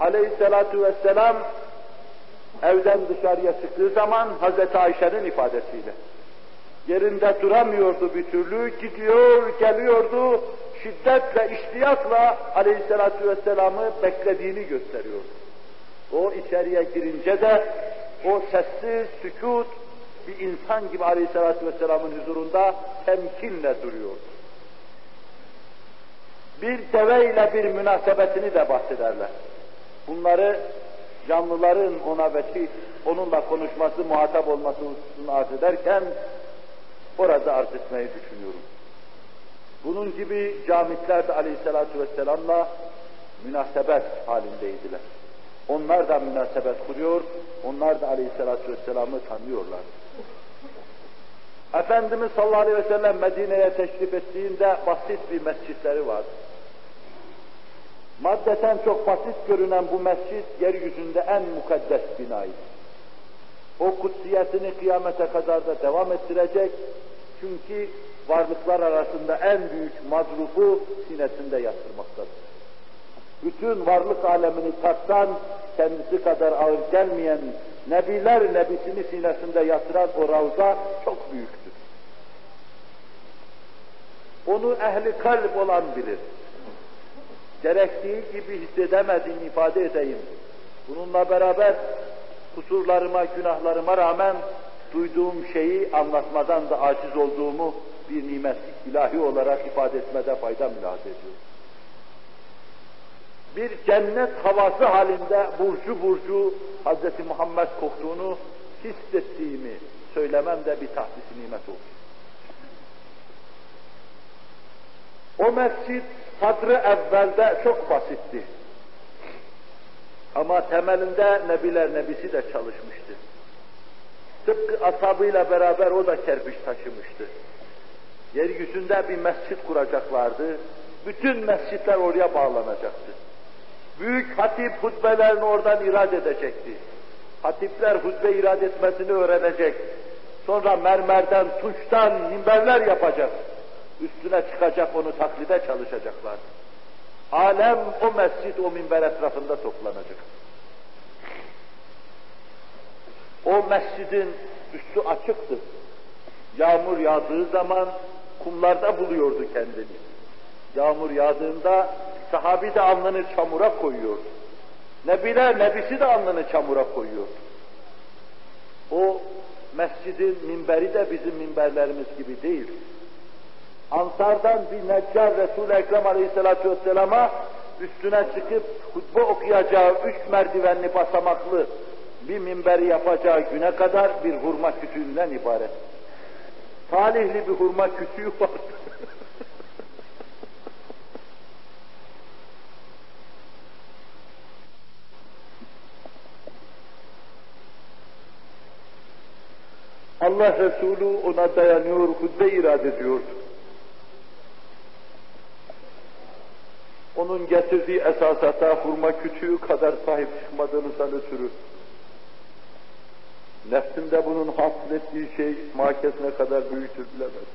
S2: aleyhissalatu vesselam evden dışarıya çıktığı zaman Hz. Ayşe'nin ifadesiyle yerinde duramıyordu bir türlü, gidiyor, geliyordu, şiddetle, iştiyakla aleyhissalatu vesselam'ı beklediğini gösteriyordu. O içeriye girince de o sessiz, sükut, bir insan gibi aleyhissalatu vesselamın huzurunda temkinle duruyordu. Bir deveyle bir münasebetini de bahsederler. Bunları canlıların ona vekil, onunla konuşması, muhatap olması hususunu arz ederken orada arz etmeyi düşünüyorum. Bunun gibi camitler de aleyhissalatu vesselamla münasebet halindeydiler. Onlar da münasebet kuruyor, onlar da aleyhissalatu vesselam'ı tanıyorlar. Efendimiz sallallahu aleyhi ve sellem Medine'ye teşrif ettiğinde basit bir mescitleri var. Maddeten çok basit görünen bu mescit yeryüzünde en mukaddes binaydı. O kutsiyetini kıyamete kadar da devam ettirecek. Çünkü varlıklar arasında en büyük mazrufu sinesinde yatırmaktadır. Bütün varlık alemini tartan, kendisi kadar ağır gelmeyen, nebiler nebisini sinesinde yatıran o ravza çok büyüktür. Onu ehli kalp olan bilir. Gerektiği gibi hissedemediğini ifade edeyim. Bununla beraber kusurlarıma, günahlarıma rağmen duyduğum şeyi anlatmadan da aciz olduğumu bir nimetlik ilahi olarak ifade etmede fayda mülahaz ediyorum. Bir cennet havası halinde burcu burcu Hz. Muhammed koktuğunu hissettiğimi söylemem de bir tahdis nimet olur. O mescid sadrı evvelde çok basitti. Ama temelinde Nebiler Nebisi de çalışmıştı. Tıpkı ashabıyla beraber o da kerpiç taşımıştı. Yeryüzünde bir mescit kuracaklardı. Bütün mescitler oraya bağlanacaktı. Büyük hatip hutbelerini oradan irad edecekti. Hatipler hutbe irad etmesini öğrenecek. Sonra mermerden, tuştan minberler yapacak. Üstüne çıkacak, onu taklide çalışacaklar. Alem o mescid, o minber etrafında toplanacak. O mescidin üstü açıktı. Yağmur yağdığı zaman kumlarda buluyordu kendini. Yağmur yağdığında sahabi de alnını çamura koyuyordu. Nebiler, nebisi de alnını çamura koyuyordu. O mescidin minberi de bizim minberlerimiz gibi değil. Ansardan bir neccar Resul-i Ekrem Aleyhisselatü Vesselam'a üstüne çıkıp hutbe okuyacağı üç merdivenli basamaklı bir minberi yapacağı güne kadar bir hurma kütüğünden ibaret. Talihli bir hurma kütüğü vardı. Allah Resulü ona dayanıyor, hutbe irad ediyordu. Onun getirdiği esasata hurma küçüğü kadar sahip çıkmadığınızdan ötürü nefsimde bunun hasıl ettiği şey mahkes ne kadar büyüktür bilemez.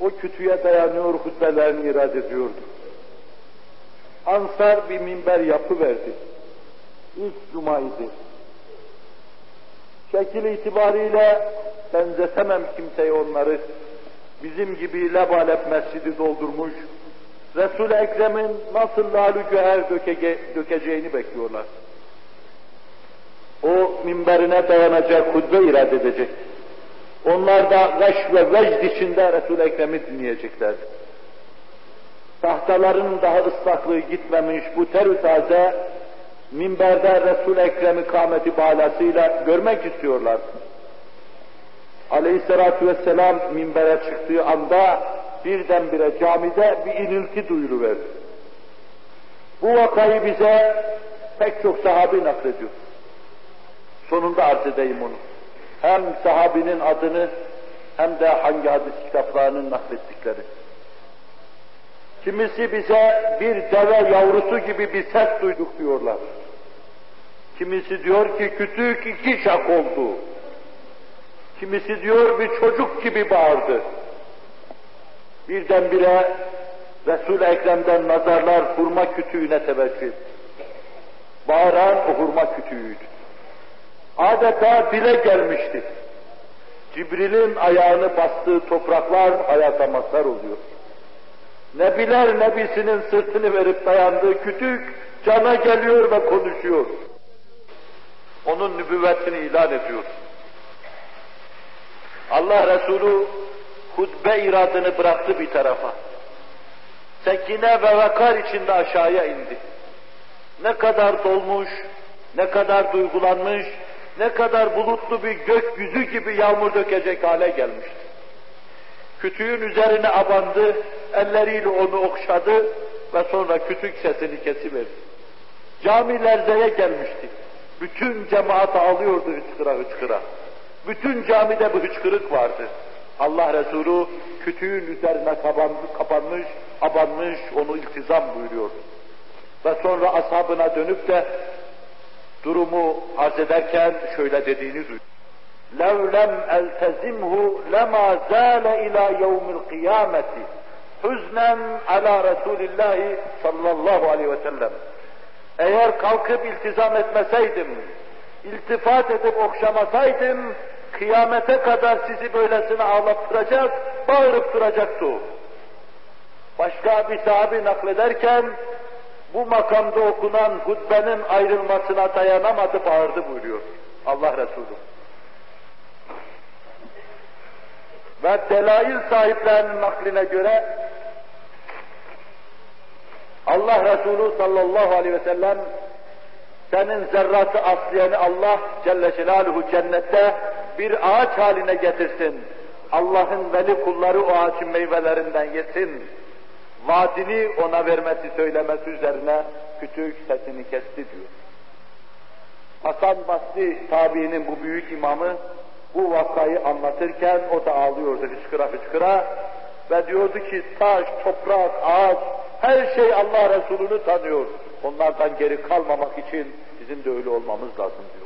S2: O kütüğe dayanıyor, hutbelerini irad ediyordu. Ansar bir minber yapı verdi. İlk cumaydı. Şekil itibariyle benzetemem kimseye onları. Bizim gibi lebalep mescidi doldurmuş, Resul-i Ekrem'in nasıl lalü dökece dökeceğini bekliyorlar. O minberine dayanacak, hutbe irade edecek. Onlar da gaş ve vecd içinde Resul-i Ekrem'i dinleyecekler. Tahtaların daha ıslaklığı gitmemiş bu terü taze minberde Resul-i Ekrem'i kâmeti balasıyla görmek istiyorlar. Aleyhisselatü vesselam minbere çıktığı anda birdenbire camide bir inilti duyuruverdi. Bu vakayı bize pek çok sahabi naklediyor. Sonunda arz edeyim onu. Hem sahabinin adını hem de hangi hadis kitaplarının naklettikleri. Kimisi bize bir deve yavrusu gibi bir ses duyduk diyorlar. Kimisi diyor ki kütük iki şak oldu. Kimisi diyor bir çocuk gibi bağırdı. Birdenbire Resul-i Ekrem'den nazarlar hurma kütüğüne teveccüh Bağıran o hurma kütüğüydü. Adeta dile gelmişti. Cibril'in ayağını bastığı topraklar hayata mazhar oluyor. Nebiler nebisinin sırtını verip dayandığı kütük cana geliyor ve konuşuyor. Onun nübüvvetini ilan ediyor. Allah Resulü hutbe iradını bıraktı bir tarafa. Sekine ve vakar içinde aşağıya indi. Ne kadar dolmuş, ne kadar duygulanmış, ne kadar bulutlu bir gökyüzü gibi yağmur dökecek hale gelmişti. Kütüğün üzerine abandı, elleriyle onu okşadı ve sonra kütük sesini kesiverdi. Cami lerzeye gelmişti. Bütün cemaat ağlıyordu hıçkıra hıçkıra. Bütün camide bu hıçkırık vardı. Allah Resulü kütüğün üzerine kapanmış, abanmış, onu iltizam buyuruyor. Ve sonra ashabına dönüp de durumu arz ederken şöyle dediğini duyuyor. لَوْ لَمْ أَلْتَزِمْهُ لَمَا زَالَ إِلَى يَوْمِ الْقِيَامَةِ hüznen ala Resulillahi sallallahu aleyhi ve sellem. Eğer kalkıp iltizam etmeseydim, iltifat edip okşamasaydım, kıyamete kadar sizi böylesine ağlattıracak, bağırıp duracaktı. Başka bir sahabi naklederken bu makamda okunan hutbenin ayrılmasına dayanamadı, bağırdı buyuruyor Allah Resulü. Ve delail sahiplerinin nakline göre Allah Resulü sallallahu aleyhi ve sellem senin zerratı asliyanı Allah Celle Celaluhu cennette bir ağaç haline getirsin. Allah'ın veli kulları o ağacın meyvelerinden yesin. Vaadini ona vermesi söylemesi üzerine küçük sesini kesti diyor. Hasan Basri tabiinin bu büyük imamı bu vakayı anlatırken o da ağlıyordu hıçkıra hıçkıra ve diyordu ki taş, toprak, ağaç her şey Allah Resulü'nü tanıyor. Onlardan geri kalmamak için bizim de öyle olmamız lazım diyordu.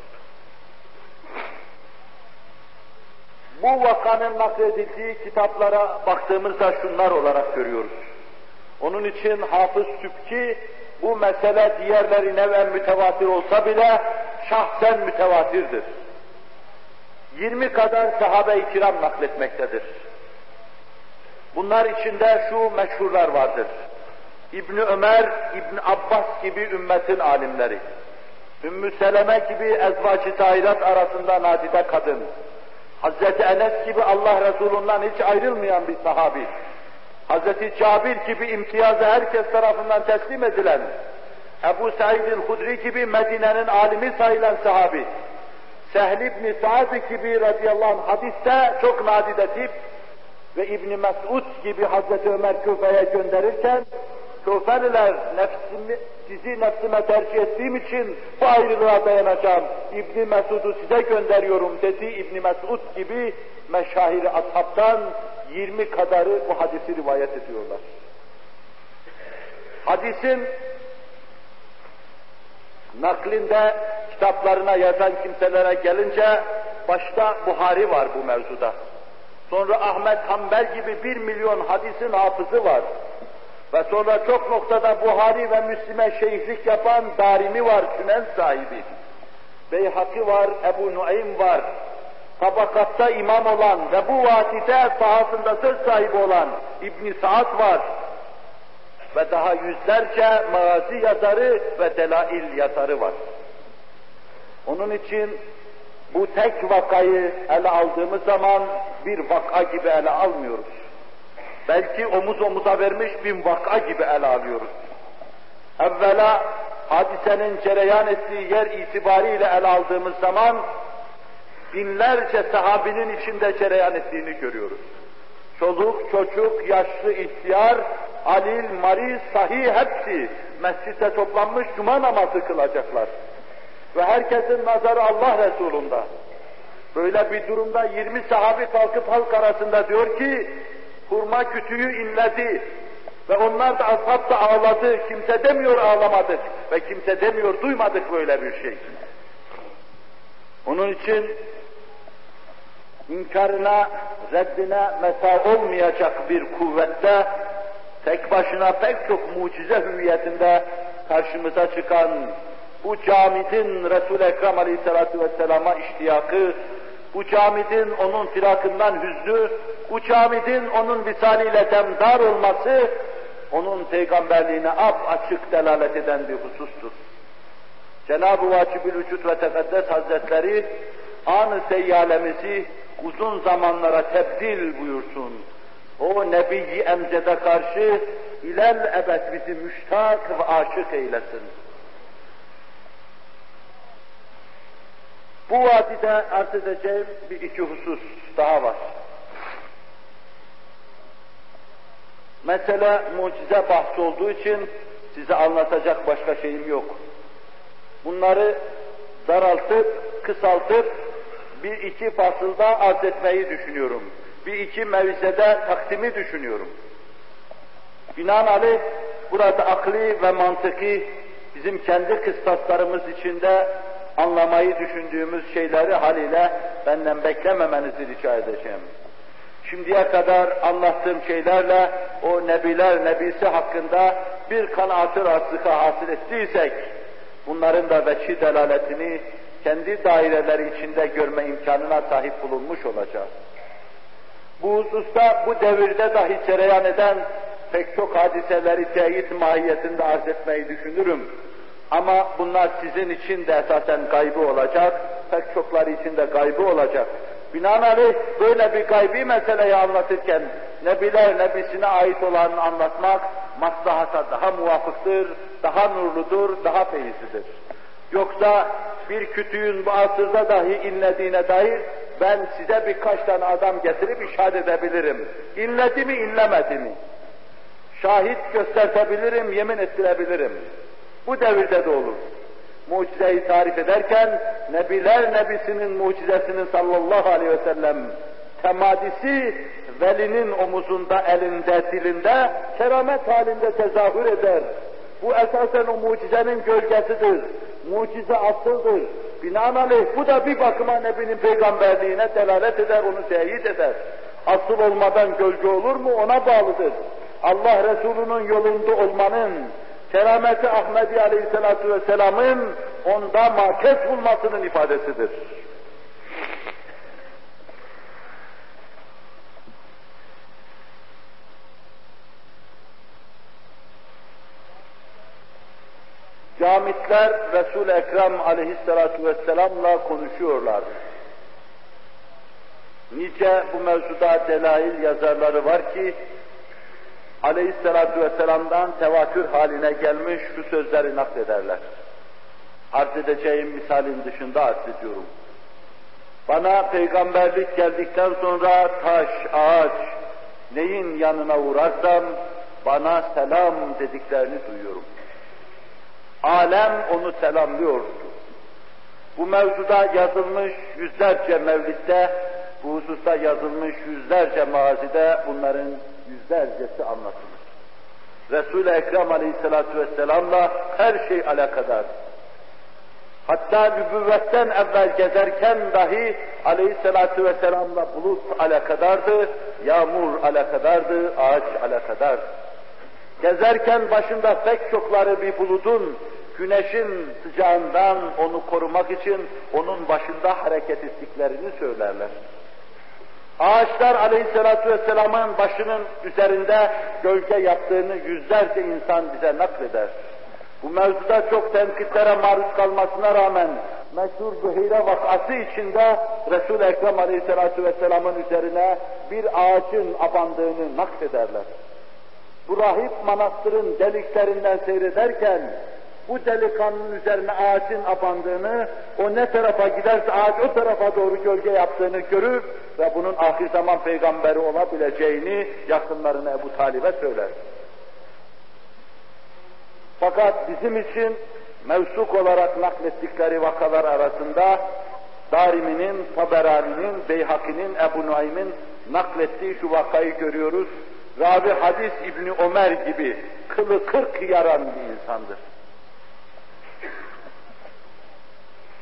S2: Bu vakanın nakledildiği kitaplara baktığımızda şunlar olarak görüyoruz. Onun için Hafız Sübki bu mesele diğerleri neven mütevatir olsa bile şahsen mütevatirdir. 20 kadar sahabe-i kiram nakletmektedir. Bunlar içinde şu meşhurlar vardır. İbni Ömer, İbni Abbas gibi ümmetin alimleri. Ümmü Seleme gibi ezvacı tahirat arasında nadide kadın. Hazreti Enes gibi Allah Resulü'nden hiç ayrılmayan bir sahabi. Hazreti Cabir gibi imtiyazı herkes tarafından teslim edilen, Ebu Said Hudri gibi Medine'nin alimi sayılan sahabi, Sehl ibn Sa'd gibi radıyallahu anh hadiste çok nadide tip ve İbn Mesud gibi Hazreti Ömer Küfe'ye gönderirken Küfeliler nefsimi, sizi nefsime tercih ettiğim için bu ayrılığa dayanacağım. İbn Mesud'u size gönderiyorum dedi İbn Mesud gibi meşahiri ashabtan 20 kadarı bu hadisi rivayet ediyorlar. Hadisin naklinde kitaplarına yazan kimselere gelince başta Buhari var bu mevzuda. Sonra Ahmet Hanbel gibi bir milyon hadisin hafızı var. Ve sonra çok noktada Buhari ve Müslim'e şeyhlik yapan Darimi var, Sünen sahibi. Beyhaki var, Ebu Nuaym var. Tabakatta imam olan ve bu vadide sahasında söz sahibi olan İbn Saad var. Ve daha yüzlerce mağazi yazarı ve delail yazarı var. Onun için bu tek vakayı ele aldığımız zaman bir vaka gibi ele almıyoruz. Belki omuz omuza vermiş bir vaka gibi ele alıyoruz. Evvela hadisenin cereyan ettiği yer itibariyle ele aldığımız zaman binlerce sahabinin içinde cereyan ettiğini görüyoruz. Çoluk, çocuk, yaşlı, ihtiyar, alil, mariz, sahih hepsi mescide toplanmış cuma namazı kılacaklar. Ve herkesin nazarı Allah Resulü'nde. Böyle bir durumda 20 sahabi kalkıp halk arasında diyor ki, hurma kütüğü inledi ve onlar da ashab da ağladı. Kimse demiyor ağlamadık ve kimse demiyor duymadık böyle bir şey. Onun için inkarına, reddine mesa olmayacak bir kuvvette tek başına pek çok mucize hüviyetinde karşımıza çıkan bu camidin Resul-i Ekrem Aleyhisselatü Vesselam'a iştiyakı, bu camidin onun firakından hüznü, camidin onun visaliyle demdar olması, onun peygamberliğine ap açık delalet eden bir husustur. Cenab-ı Vacibül Vücut ve Tekaddes Hazretleri anı seyyalemizi uzun zamanlara tebdil buyursun. O Nebi-i Emced'e karşı ilel ebed bizi müştak ve aşık eylesin. Bu vadide arz edeceğim bir iki husus daha var. Mesele mucize bahsi olduğu için size anlatacak başka şeyim yok. Bunları daraltıp, kısaltıp bir iki fasılda arz etmeyi düşünüyorum. Bir iki mevzede takdimi düşünüyorum. Binaenaleyh burada akli ve mantıki bizim kendi kıstaslarımız içinde anlamayı düşündüğümüz şeyleri haliyle benden beklememenizi rica edeceğim. Şimdiye kadar anlattığım şeylerle o nebiler nebisi hakkında bir kanaatı rastıka hasıl ettiysek, bunların da veçhi delaletini kendi daireleri içinde görme imkanına sahip bulunmuş olacağız. Bu hususta bu devirde dahi cereyan eden pek çok hadiseleri teyit mahiyetinde arz etmeyi düşünürüm. Ama bunlar sizin için de esasen gaybı olacak, pek çokları için de gaybı olacak. Binaenaleyh böyle bir gaybi meseleyi anlatırken Nebiler Nebisine ait olanı anlatmak maslahata daha muvafıktır, daha nurludur, daha feyizlidir. Yoksa bir kütüğün bu asırda dahi inlediğine dair ben size birkaç tane adam getirip işaret edebilirim. İnledi mi, inlemedi mi? Şahit göstertebilirim, yemin ettirebilirim. Bu devirde de olur. Mucizeyi tarif ederken Nebiler Nebisinin mucizesinin sallallahu aleyhi ve sellem temadisi velinin omuzunda, elinde, dilinde keramet halinde tezahür eder. Bu esasen o mucizenin gölgesidir. Mucize asıldır. Binaenaleyh bu da bir bakıma Nebinin peygamberliğine delalet eder, onu teyit eder. Asıl olmadan gölge olur mu ona bağlıdır. Allah Resulü'nün yolunda olmanın, kerameti Ahmedi Aleyhisselatü Vesselam'ın onda makes bulmasının ifadesidir. Camitler Resul-i Ekrem aleyhissalatu vesselamla konuşuyorlar. Nice bu mevzuda delail yazarları var ki aleyhissalatu vesselam'dan tevatür haline gelmiş şu sözleri naklederler. Arz edeceğim misalin dışında arz ediyorum. Bana peygamberlik geldikten sonra taş, ağaç, neyin yanına uğrarsam bana selam dediklerini duyuyorum. Alem onu selamlıyordu. Bu mevzuda yazılmış yüzlerce mevlitte, bu hususta yazılmış yüzlerce mazide bunların yüzlercesi anlatılır. Resul-i Ekrem Aleyhisselatü Vesselam'la her şey alakadar. Hatta nübüvvetten evvel gezerken dahi Aleyhisselatü Vesselam'la bulut alakadardı, yağmur alakadardı, ağaç alakadardı. Gezerken başında pek çokları bir buludun, güneşin sıcağından onu korumak için onun başında hareket ettiklerini söylerler. Ağaçlar aleyhissalatü vesselamın başının üzerinde gölge yaptığını yüzlerce insan bize nakleder. Bu mevzuda çok tenkitlere maruz kalmasına rağmen meşhur Büheyre vakası içinde Resul-i Ekrem aleyhissalatü vesselamın üzerine bir ağacın abandığını naklederler. Bu rahip manastırın deliklerinden seyrederken bu delikanlının üzerine ağacın abandığını, o ne tarafa giderse ağaç o tarafa doğru gölge yaptığını görür ve bunun ahir zaman peygamberi olabileceğini yakınlarına Ebu Talib'e söyler. Fakat bizim için mevsuk olarak naklettikleri vakalar arasında Darimi'nin, Taberani'nin, Beyhaki'nin, Ebu Nuaym'in naklettiği şu vakayı görüyoruz. Rabi Hadis İbni Ömer gibi kılı kırk yaran bir insandır.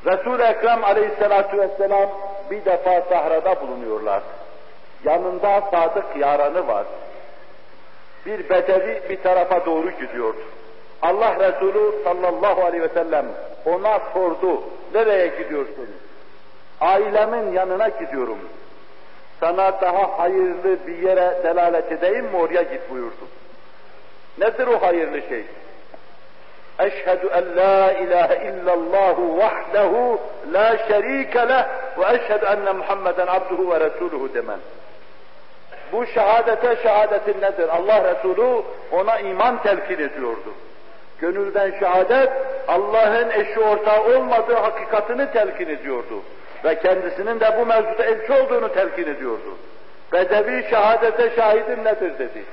S2: Resul-i Ekrem aleyhissalatu vesselam bir defa sahrada bulunuyorlar. Yanında sadık yaranı var. Bir bedevi bir tarafa doğru gidiyordu. Allah Resulü sallallahu aleyhi ve sellem ona sordu, nereye gidiyorsun? Ailemin yanına gidiyorum. Sana daha hayırlı bir yere delalet edeyim mi oraya git buyurdu. Nedir o hayırlı şey? Eşhedü en la ilahe illallahu vahdehu la şerike leh ve eşhedü enne Muhammeden abduhu ve resuluhu demen. Bu şehadete şehadetin nedir? Allah Resulü ona iman telkin ediyordu. Gönülden şehadet, Allah'ın eşi ortağı olmadığı hakikatini telkin ediyordu. Ve kendisinin de bu mevzuda elçi olduğunu telkin ediyordu. Bedevi şehadete şahidim nedir dedi.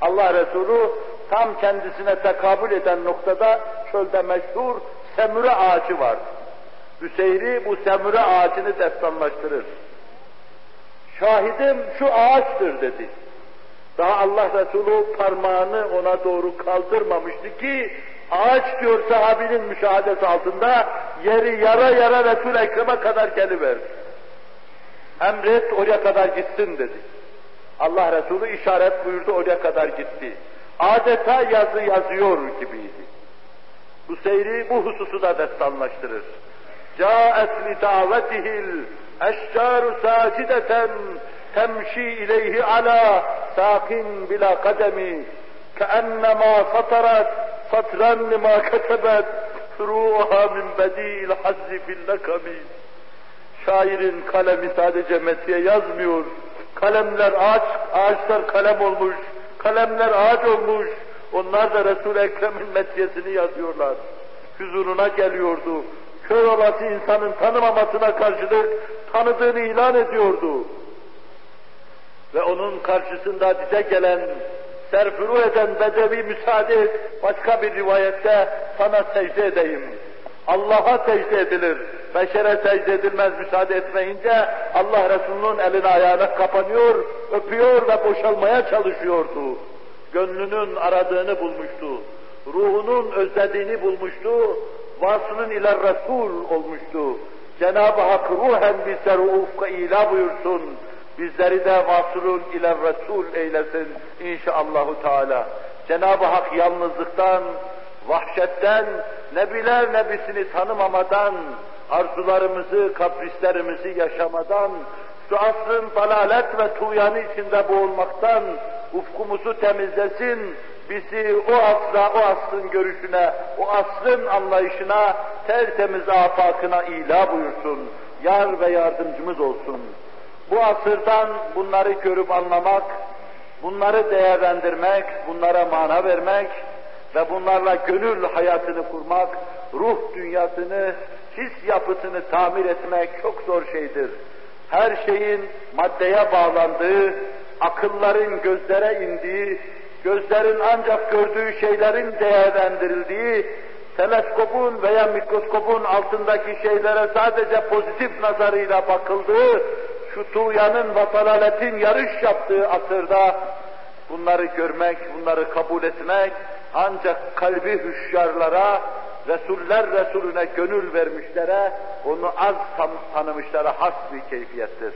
S2: Allah Resulü tam kendisine tekabül eden noktada çölde meşhur semüre ağacı var. Hüseyri bu semüre ağacını destanlaştırır. Şahidim şu ağaçtır dedi. Daha Allah Resulü parmağını ona doğru kaldırmamıştı ki ağaç diyor sahabinin müşahadesi altında yeri yara yara Resul-i Ekrem'e kadar geliver. Emret oraya kadar gitsin dedi. Allah Resulü işaret buyurdu oraya kadar gitti Adeta yazı yazıyor gibiydi. Bu seyri bu hususu da destanlaştırır. Câet li davetihil eşcâru sâcideten temşi ileyhi ala sakin bila kademi كأنما سطرت سطرا لما كتبت فروعها من بديء الحز في اللكم Şairin kalemi sadece metiye yazmıyor. Kalemler ağaç, ağaçlar kalem olmuş. Kalemler ağaç olmuş. Onlar da Resul-i Ekrem'in metiyesini yazıyorlar. Huzuruna geliyordu. Kör olası insanın tanımamasına karşılık tanıdığını ilan ediyordu. Ve onun karşısında dize gelen, serfuru eden Bedevi müsaade et, başka bir rivayette sana secde edeyim. Allah'a secde edilir. Beşere secde edilmez müsaade etmeyince Allah Resulü'nün eline ayağına kapanıyor, öpüyor ve boşalmaya çalışıyordu. Gönlünün aradığını bulmuştu. Ruhunun özlediğini bulmuştu. Vasının ile Resul olmuştu. Cenab-ı Hak ruhen bizleri ufka ila buyursun. Bizleri de vasılun ile Resul eylesin inşallahü teala. Cenab-ı Hak yalnızlıktan, vahşetten, nebiler nebisini tanımamadan, arzularımızı, kaprislerimizi yaşamadan, şu asrın dalalet ve tuğyanı içinde boğulmaktan ufkumuzu temizlesin, bizi o asra, o asrın görüşüne, o asrın anlayışına, tertemiz afakına ila buyursun. Yar ve yardımcımız olsun. Bu asırdan bunları görüp anlamak, bunları değerlendirmek, bunlara mana vermek ve bunlarla gönül hayatını kurmak, ruh dünyasını, his yapısını tamir etmek çok zor şeydir. Her şeyin maddeye bağlandığı, akılların gözlere indiği, gözlerin ancak gördüğü şeylerin değerlendirildiği, teleskopun veya mikroskopun altındaki şeylere sadece pozitif nazarıyla bakıldığı, şu tuğyanın ve yarış yaptığı asırda bunları görmek, bunları kabul etmek ancak kalbi hüşyarlara, Resuller Resulüne gönül vermişlere, onu az tanımışlara has bir keyfiyettir.